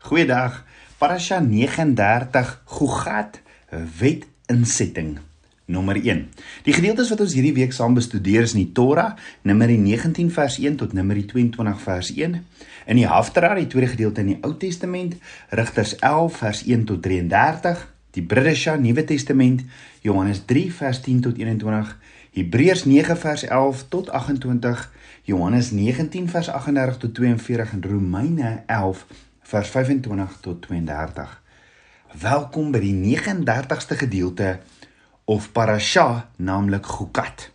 Goeiedag. Parasha 39 Gogat wet insetting nommer 1. Die gedeeltes wat ons hierdie week saam bestudeer is in die Torah, Numeri 19 vers 1 tot Numeri 22 vers 1. In die Haftarah, die tweede gedeelte in die Ou Testament, Rigters 11 vers 1 tot 33, die Bridesha Nuwe Testament, Johannes 3 vers 10 tot 21, Hebreërs 9 vers 11 tot 28, Johannes 19 vers 38 tot 42 en Romeine 11 vers 25 tot 32. Welkom by die 39ste gedeelte of parasha, naamlik Gukat.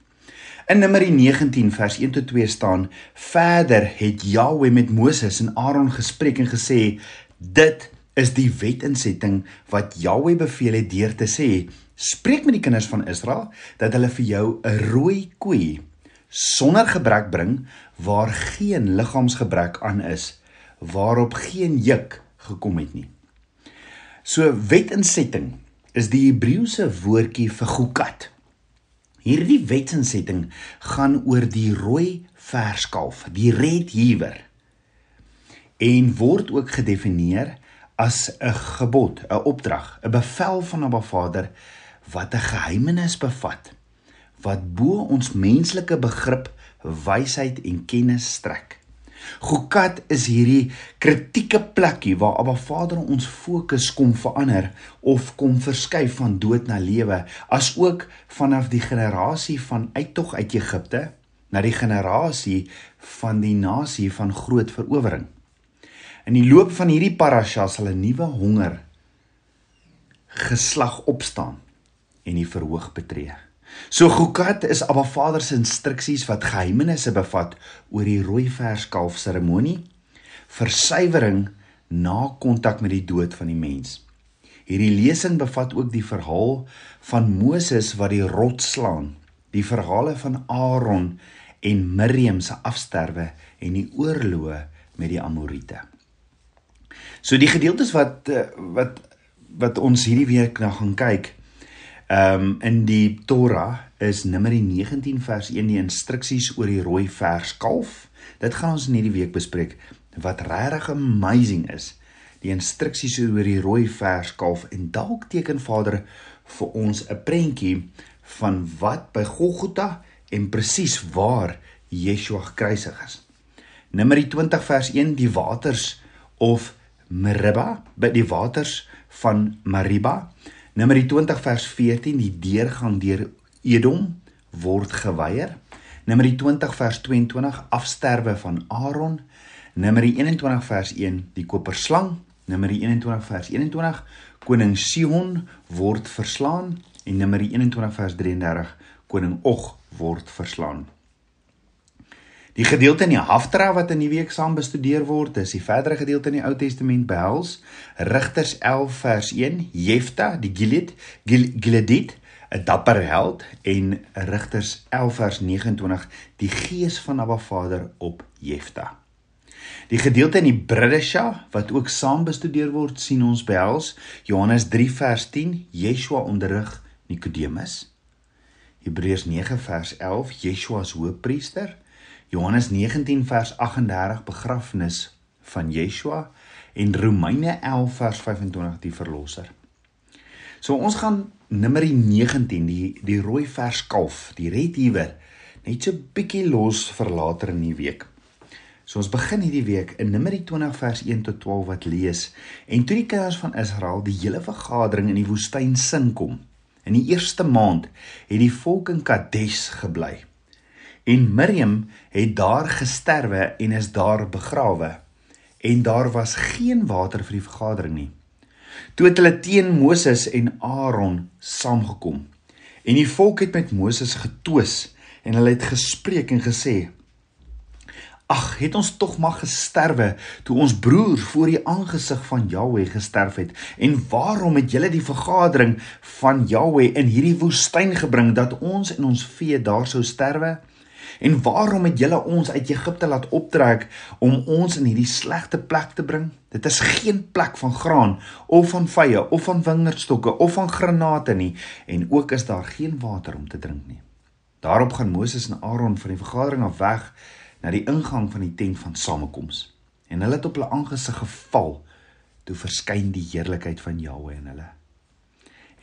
In Numeri 19 vers 1 tot 2 staan: Verder het Jahweh met Moses en Aaron gespreek en gesê: Dit is die wetinsetting wat Jahweh beveel het deur te sê: Spreek met die kinders van Israel dat hulle vir jou 'n rooi koei sonder gebrek bring waar geen liggaamsgebrek aan is waarop geen juk gekom het nie. So wetinsetting is die Hebreëse woordjie vir gukat. Hierdie wetinsetting gaan oor die rooi verskalf, die red heiwer. En word ook gedefinieer as 'n gebod, 'n opdrag, 'n bevel van 'n Vader wat 'n geheimenis bevat wat bo ons menslike begrip, wysheid en kennis strek. Gukat is hierdie kritieke plekkie waar Abba Vader ons fokus kom verander of kom verskuif van dood na lewe, asook vanaf die generasie van uittog uit Egipte na die generasie van die nasie van groot verowering. In die loop van hierdie parasha sal 'n nuwe honger geslag opstaan en die verhoog betree. So Gukat is Abba Vader se instruksies wat geheimenisse bevat oor die rooi verskalf seremonie, versuiwering na kontak met die dood van die mens. Hierdie lesing bevat ook die verhaal van Moses wat die rots slaan, die verhale van Aaron en Miriam se afsterwe en die oorloë met die Amorite. So die gedeeltes wat eh, wat wat ons hierdie week na gaan kyk, Ehm um, in die Torah is Numeri 19 vers 1 die instruksies oor die rooi vers kalf. Dit gaan ons in hierdie week bespreek wat regtig amazing is. Die instruksies oor die rooi vers kalf en dalk teken Vader vir ons 'n prentjie van wat by Golgotha en presies waar Yeshua gekruisig is. Numeri 20 vers 1 die waters of Meribah by die waters van Mariba Numeri 20 vers 14 die deurgang deur Edom word geweier. Numeri 20 vers 22 afsterwe van Aaron. Numeri 21 vers 1 die koperslang. Numeri 21 vers 21 koning Sihon word verslaan en Numeri 21 vers 33 koning Og word verslaan. Die gedeelte in die Haftarah wat in die week saam bestudeer word, is die verdere gedeelte in die Ou Testament behels Rigters 11 vers 1, Jefta die Gilead, Gileadit, 'n dapper held en Rigters 11 vers 29, die gees van Abba Vader op Jefta. Die gedeelte in die Bridesha wat ook saam bestudeer word, sien ons behels Johannes 3 vers 10, Yeshua onderrig Nikodemus. Hebreërs 9 vers 11, Yeshua as hoëpriester. Johannes 19 vers 38 begrafnis van Yeshua en Romeine 11 vers 25 die verlosser. So ons gaan Numeri 19 die die rooi vers kalf, die redhiewer net so bietjie los vir later in die week. So ons begin hierdie week in Numeri 20 vers 1 tot 12 wat lees en toe die kinders van Israel die hele vergadering in die woestyn sin kom. In die eerste maand het die volk in Kadesh gebly. En Miriam het daar gesterwe en is daar begrawe. En daar was geen water vir die vergadering nie. Toe het hulle teen Moses en Aaron saamgekom. En die volk het met Moses getwis en hulle het gespreek en gesê: Ag, het ons tog maar gesterwe toe ons broer voor die aangesig van Jahweh gesterf het. En waarom het julle die vergadering van Jahweh in hierdie woestyn gebring dat ons en ons vee daar sou sterwe? En waarom het julle ons uit Egipte laat optrek om ons in hierdie slegte plek te bring? Dit is geen plek van graan of van vye of van wingerdstokke of van granate nie en ook is daar geen water om te drink nie. Daarop gaan Moses en Aaron van die vergadering af weg na die ingang van die tent van samekoms. En hulle het op hulle aangesig geval toe verskyn die heerlikheid van Jahwe in hulle.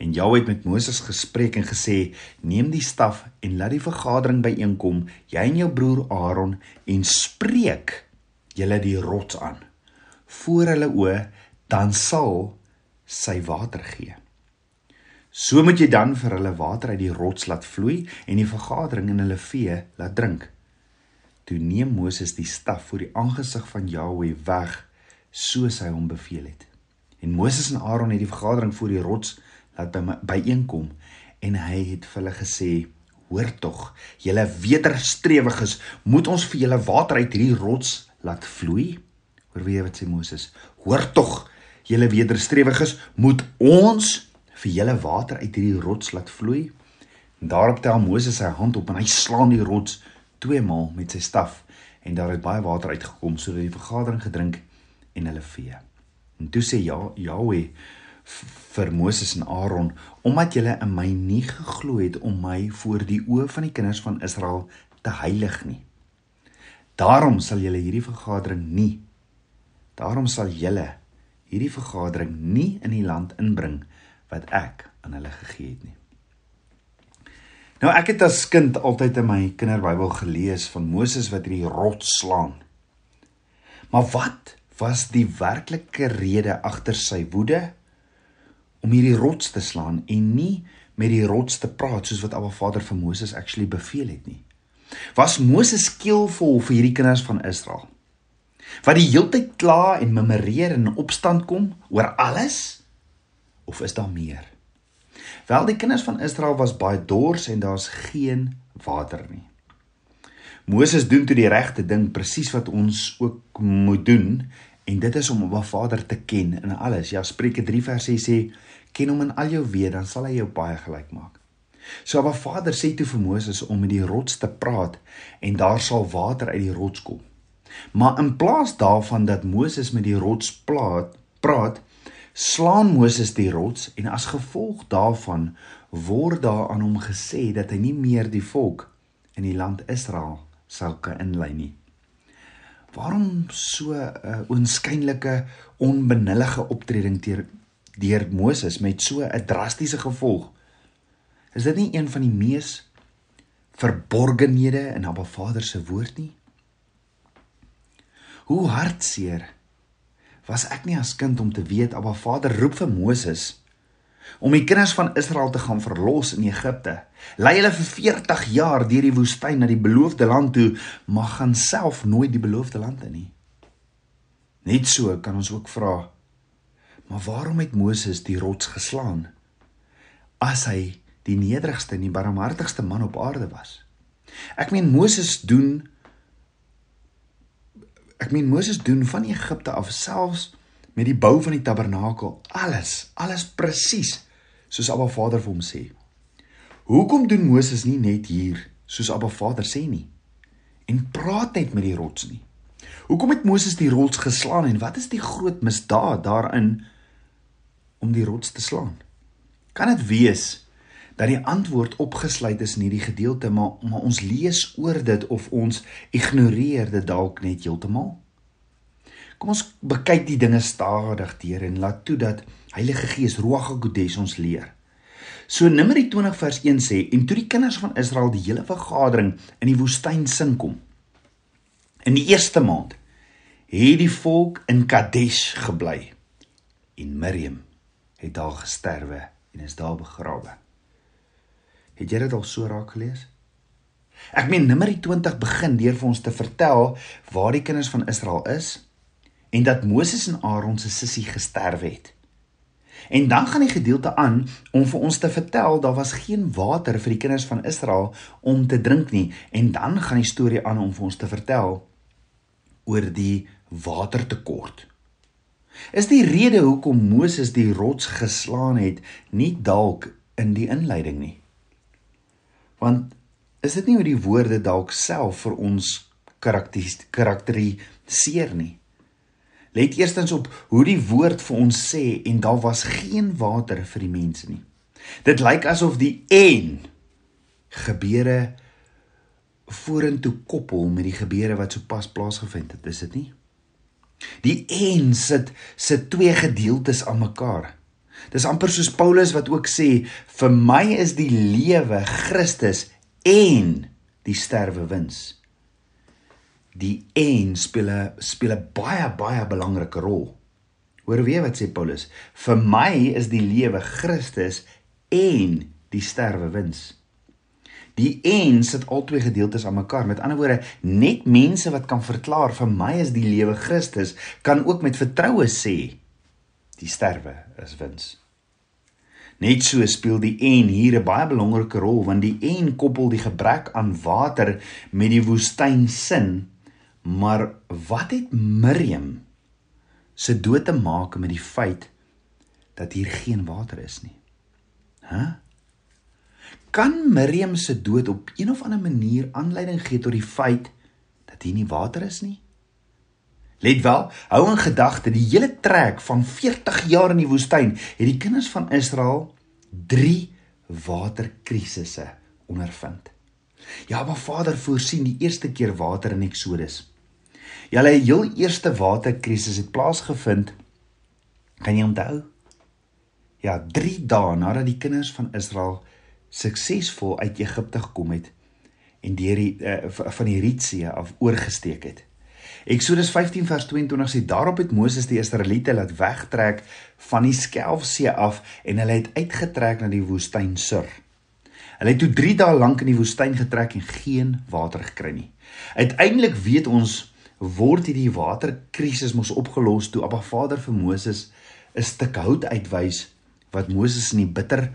En Jahwe het met Moses gespreek en gesê: "Neem die staf en laat die vergadering byeenkom, jy en jou broer Aaron, en spreek julle die rots aan voor hulle oë, dan sal sy water gee." So moet jy dan vir hulle water uit die rots laat vloei en die vergadering en hulle vee laat drink. Toe neem Moses die staf voor die aangesig van Jahwe weg, soos hy hom beveel het. En Moses en Aaron het die vergadering voor die rots laat by my byeenkom en hy het vir hulle gesê hoor tog julle wederstrewiges moet ons vir julle water uit hierdie rots laat vloei? Hoor wie wat sê Moses. Hoor tog julle wederstrewiges moet ons vir julle water uit hierdie rots laat vloei? En daarop tel Moses sy hand op en hy slaan die rots twee maal met sy staf. En daar het baie water uitgekom sodat die vergadering gedrink en hulle vee. En toe sê ja Jahwe vir Moses en Aaron omdat julle in my nie geglo het om my voor die oë van die kinders van Israel te heilig nie. Daarom sal julle hierdie vergadering nie daarom sal julle hierdie vergadering nie in die land inbring wat ek aan hulle gegee het nie. Nou ek het as kind altyd in my kinderbybel gelees van Moses wat hierdie rots slaan. Maar wat was die werklike rede agter sy woede? Om hierdie rots te slaan en nie met die rots te praat soos wat Abba Vader vir Moses actually beveel het nie. Was Moses skeelvol vir hierdie kinders van Israel? Wat die heeltyd kla en memoreer en opstand kom oor alles of is daar meer? Wel die kinders van Israel was baie dors en daar's geen water nie. Moses doen toe die regte ding presies wat ons ook moet doen en dit is om Abba Vader te ken in alles. Ja Spreuke 3 vers 6 sê ken hom in al jou weë dan sal hy jou baie gelyk maak. So Abba Vader sê toe vir Moses om met die rots te praat en daar sal water uit die rots kom. Maar in plaas daarvan dat Moses met die rots praat, praat, slaan Moses die rots en as gevolg daarvan word daar aan hom gesê dat hy nie meer die volk in die land Israel sal kan inlei nie. Waarom so 'n uh, onskynlike onbenullige optreding teer deur Moses met so 'n drastiese gevolg. Is dit nie een van die mees verborgenhede in Abba Vader se woord nie? Hoe hartseer was ek nie as kind om te weet Abba Vader roep vir Moses om die kinders van Israel te gaan verlos in Egipte. Lei hulle vir 40 jaar deur die woestyn na die beloofde land toe, maar gaan self nooit die beloofde land in nie. Net so kan ons ook vra Maar waarom het Moses die rots geslaan as hy die nederigste en die barmhartigste man op aarde was? Ek meen Moses doen Ek meen Moses doen van Egipte af selfs met die bou van die tabernakel alles, alles presies soos Abba Vader vir hom sê. Hoekom doen Moses nie net hier soos Abba Vader sê nie en praat net met die rots nie? Hoekom het Moses die rots geslaan en wat is die groot misdaad daarin om die rots te slaan? Kan dit wees dat die antwoord opgesluit is in hierdie gedeelte, maar maar ons lees oor dit of ons ignoreer dit dalk net heeltemal? Kom ons bekyk die dinge stadig deur en laat toe dat Heilige Gees Ruach HaKodesh ons leer. So Numeri 20 vers 1 sê en toe die kinders van Israel die hele vergadering in die woestyn sin kom. In die eerste maand het die volk in Kadesh gebly en Miriam het daar gesterwe en is daar begrawe. Het jy dit al so raak gelees? Ek meen Numeri 20 begin deur vir ons te vertel waar die kinders van Israel is en dat Moses en Aaron se sussie gesterf het. En dan gaan die gedeelte aan om vir ons te vertel daar was geen water vir die kinders van Israel om te drink nie en dan gaan die storie aan om vir ons te vertel oor die watertekort. Is die rede hoekom Moses die rots geslaan het nie dalk in die inleiding nie? Want is dit nie hoe die woorde dalk self vir ons karakteriseer nie? Let eerstens op hoe die woord vir ons sê en daar was geen water vir die mense nie. Dit lyk asof die en gebeure vorentoe koppel met die gebeure wat sopas plaasgevind het, is dit nie? Die en sit sit twee gedeeltes aan mekaar. Dis amper soos Paulus wat ook sê, vir my is die lewe Christus en die sterwe wins. Die en speel 'n speel 'n baie baie belangrike rol. Hoor weer wat sê Paulus? Vir my is die lewe Christus en die sterwe wins. Die en sit albei gedeeltes aan mekaar. Met ander woorde, net mense wat kan verklaar vir my is die lewe Christus, kan ook met vertroue sê die sterwe is wins. Net so speel die en hier 'n baie belangrike rol want die en koppel die gebrek aan water met die woestyn sin. Maar wat het Miriam se dood te maak met die feit dat hier geen water is nie? Hæ? Huh? Kan Miriam se dood op een of ander manier aanleiding gee tot die feit dat hier nie water is nie? Let wel, hou in gedagte die hele trek van 40 jaar in die woestyn het die kinders van Israel 3 waterkrisisse ondervind. Ja, maar Vader voorsien die eerste keer water in Eksodus. Hulle heel eerste waterkrisis het plaasgevind. Kan jy onthou? Ja, 3 dae nadat die kinders van Israel suksesvol uit Egipte gekom het en deur die uh, van die Rietsee af oorgesteek het. Eksodus 15 vers 22 sê daarop het Moses die Israeliete laat wegtrek van die Skelfsee af en hulle het uitgetrek na die woestyn Sur. Hulle het toe 3 dae lank in die woestyn getrek en geen water gekry nie. Uiteindelik weet ons word hierdie waterkrisis mos opgelos toe Abba Vader vir Moses 'n stuk hout uitwys wat Moses in die bitter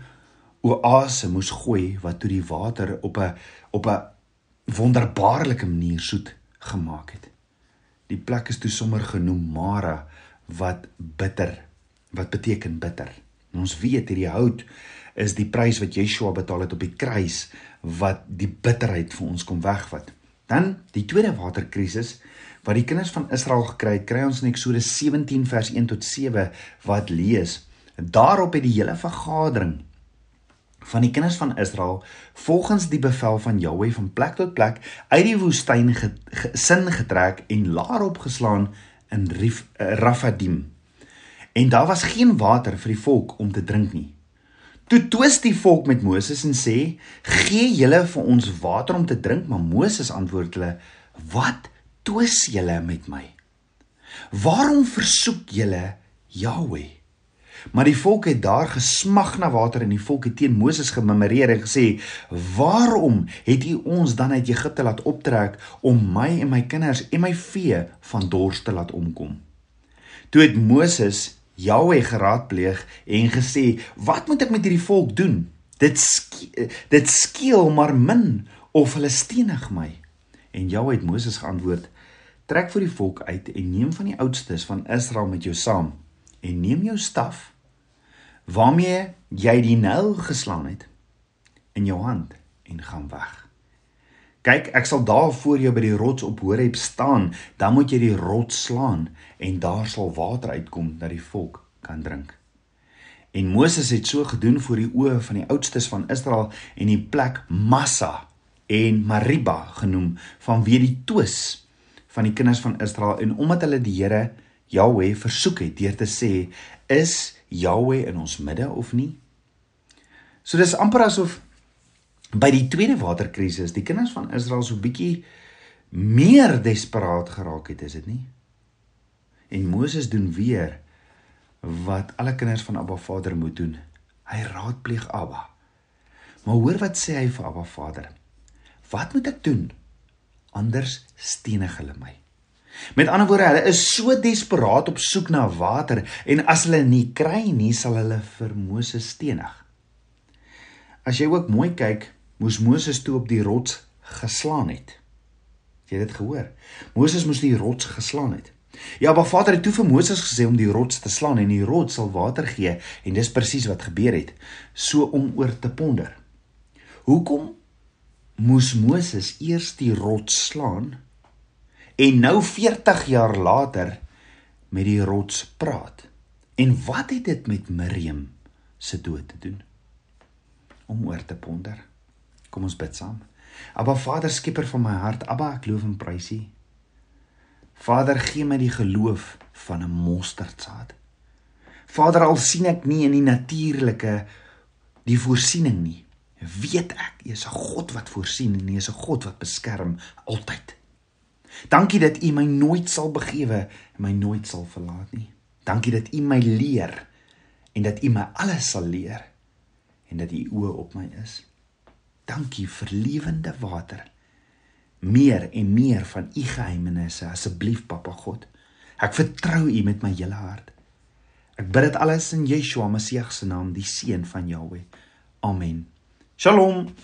oase moes gooi wat toe die water op 'n op 'n wonderbaarlike manier soet gemaak het. Die plek is toe sommer genoem Mara wat bitter wat beteken bitter. En ons weet hierdie hout is die prys wat Yeshua betaal het op die kruis wat die bitterheid vir ons kom wegvat. Dan die tweede waterkrisis wat die kinders van Israel gekry het, kry ons in Eksodus 17 vers 1 tot 7 wat lees. Daarop het die hele vergadering van die kinders van Israel volgens die bevel van Jahweh van plek tot plek uit die woestyn gesin getrek en laar opgeslaan in Rif, uh, Rafadim. En daar was geen water vir die volk om te drink nie. Toe twis die volk met Moses en sê: "Gee julle vir ons water om te drink?" Maar Moses antwoord hulle: "Wat twis julle met my? Waarom versoek julle Jahweh?" Maar die volk het daar gesmag na water en die volk het teen Moses gememoreer en gesê: "Waarom het U ons dan uit Egipte laat optrek om my en my kinders en my vee van dors te laat omkom?" Toe het Moses Jahweh geraadpleeg en gesê: "Wat moet ek met hierdie volk doen? Dit ske dit skeel maar min of hulle stenig my." En Jahweh het Moses geantwoord: "Trek vir die volk uit en neem van die oudstes van Israel met jou saam." en neem jou staf waarmee jy die Nyl geslaan het in jou hand en gaan weg. Kyk, ek sal daar voor jou by die rots op Horeb staan, dan moet jy die rots slaan en daar sal water uitkom dat die volk kan drink. En Moses het so gedoen voor die oë van die oudstes van Israel en die plek Massa en Mariba genoem vanweë die twis van die kinders van Israel en omdat hulle die Here Jahweh versoek het deur te sê is Jahweh in ons midde of nie? So dis amper asof by die tweede waterkrisis die kinders van Israel so bietjie meer desperaat geraak het, is dit nie? En Moses doen weer wat alle kinders van Abba Vader moet doen. Hy raadpleeg Abba. Maar hoor wat sê hy vir Abba Vader? Wat moet ek doen? Anders stenig hulle my. Met ander woorde, hulle is so desperaat op soek na water en as hulle nie kry nie, sal hulle vir Moses stenig. As jy ook mooi kyk, moes Moses toe op die rots geslaan het. Jy het dit gehoor. Moses moes die rots geslaan het. Ja, maar Vader het toe vir Moses gesê om die rots te slaan en die rots sal water gee en dis presies wat gebeur het. So om oor te ponder. Hoekom moes Moses eers die rots slaan en nou 40 jaar later met die rots praat. En wat het dit met Miriam se dood te doen? Om oor te ponder. Kom ons bid saam. Abba Vader, skieper van my hart, Abba, ek loof en prys U. Vader, gee my die geloof van 'n mosterdsaad. Vader, al sien ek nie in die natuurlike die voorsiening nie, weet ek U is 'n God wat voorsien en U is 'n God wat beskerm altyd. Dankie dat U my nooit sal begewe en my nooit sal verlaat nie. Dankie dat U my leer en dat U my alles sal leer en dat U oë op my is. Dankie vir lewende water. Meer en meer van U geheimenisse asseblief Papa God. Ek vertrou U met my hele hart. Ek bid dit alles in Yeshua Messie se naam, die seun van Jahweh. Amen. Shalom.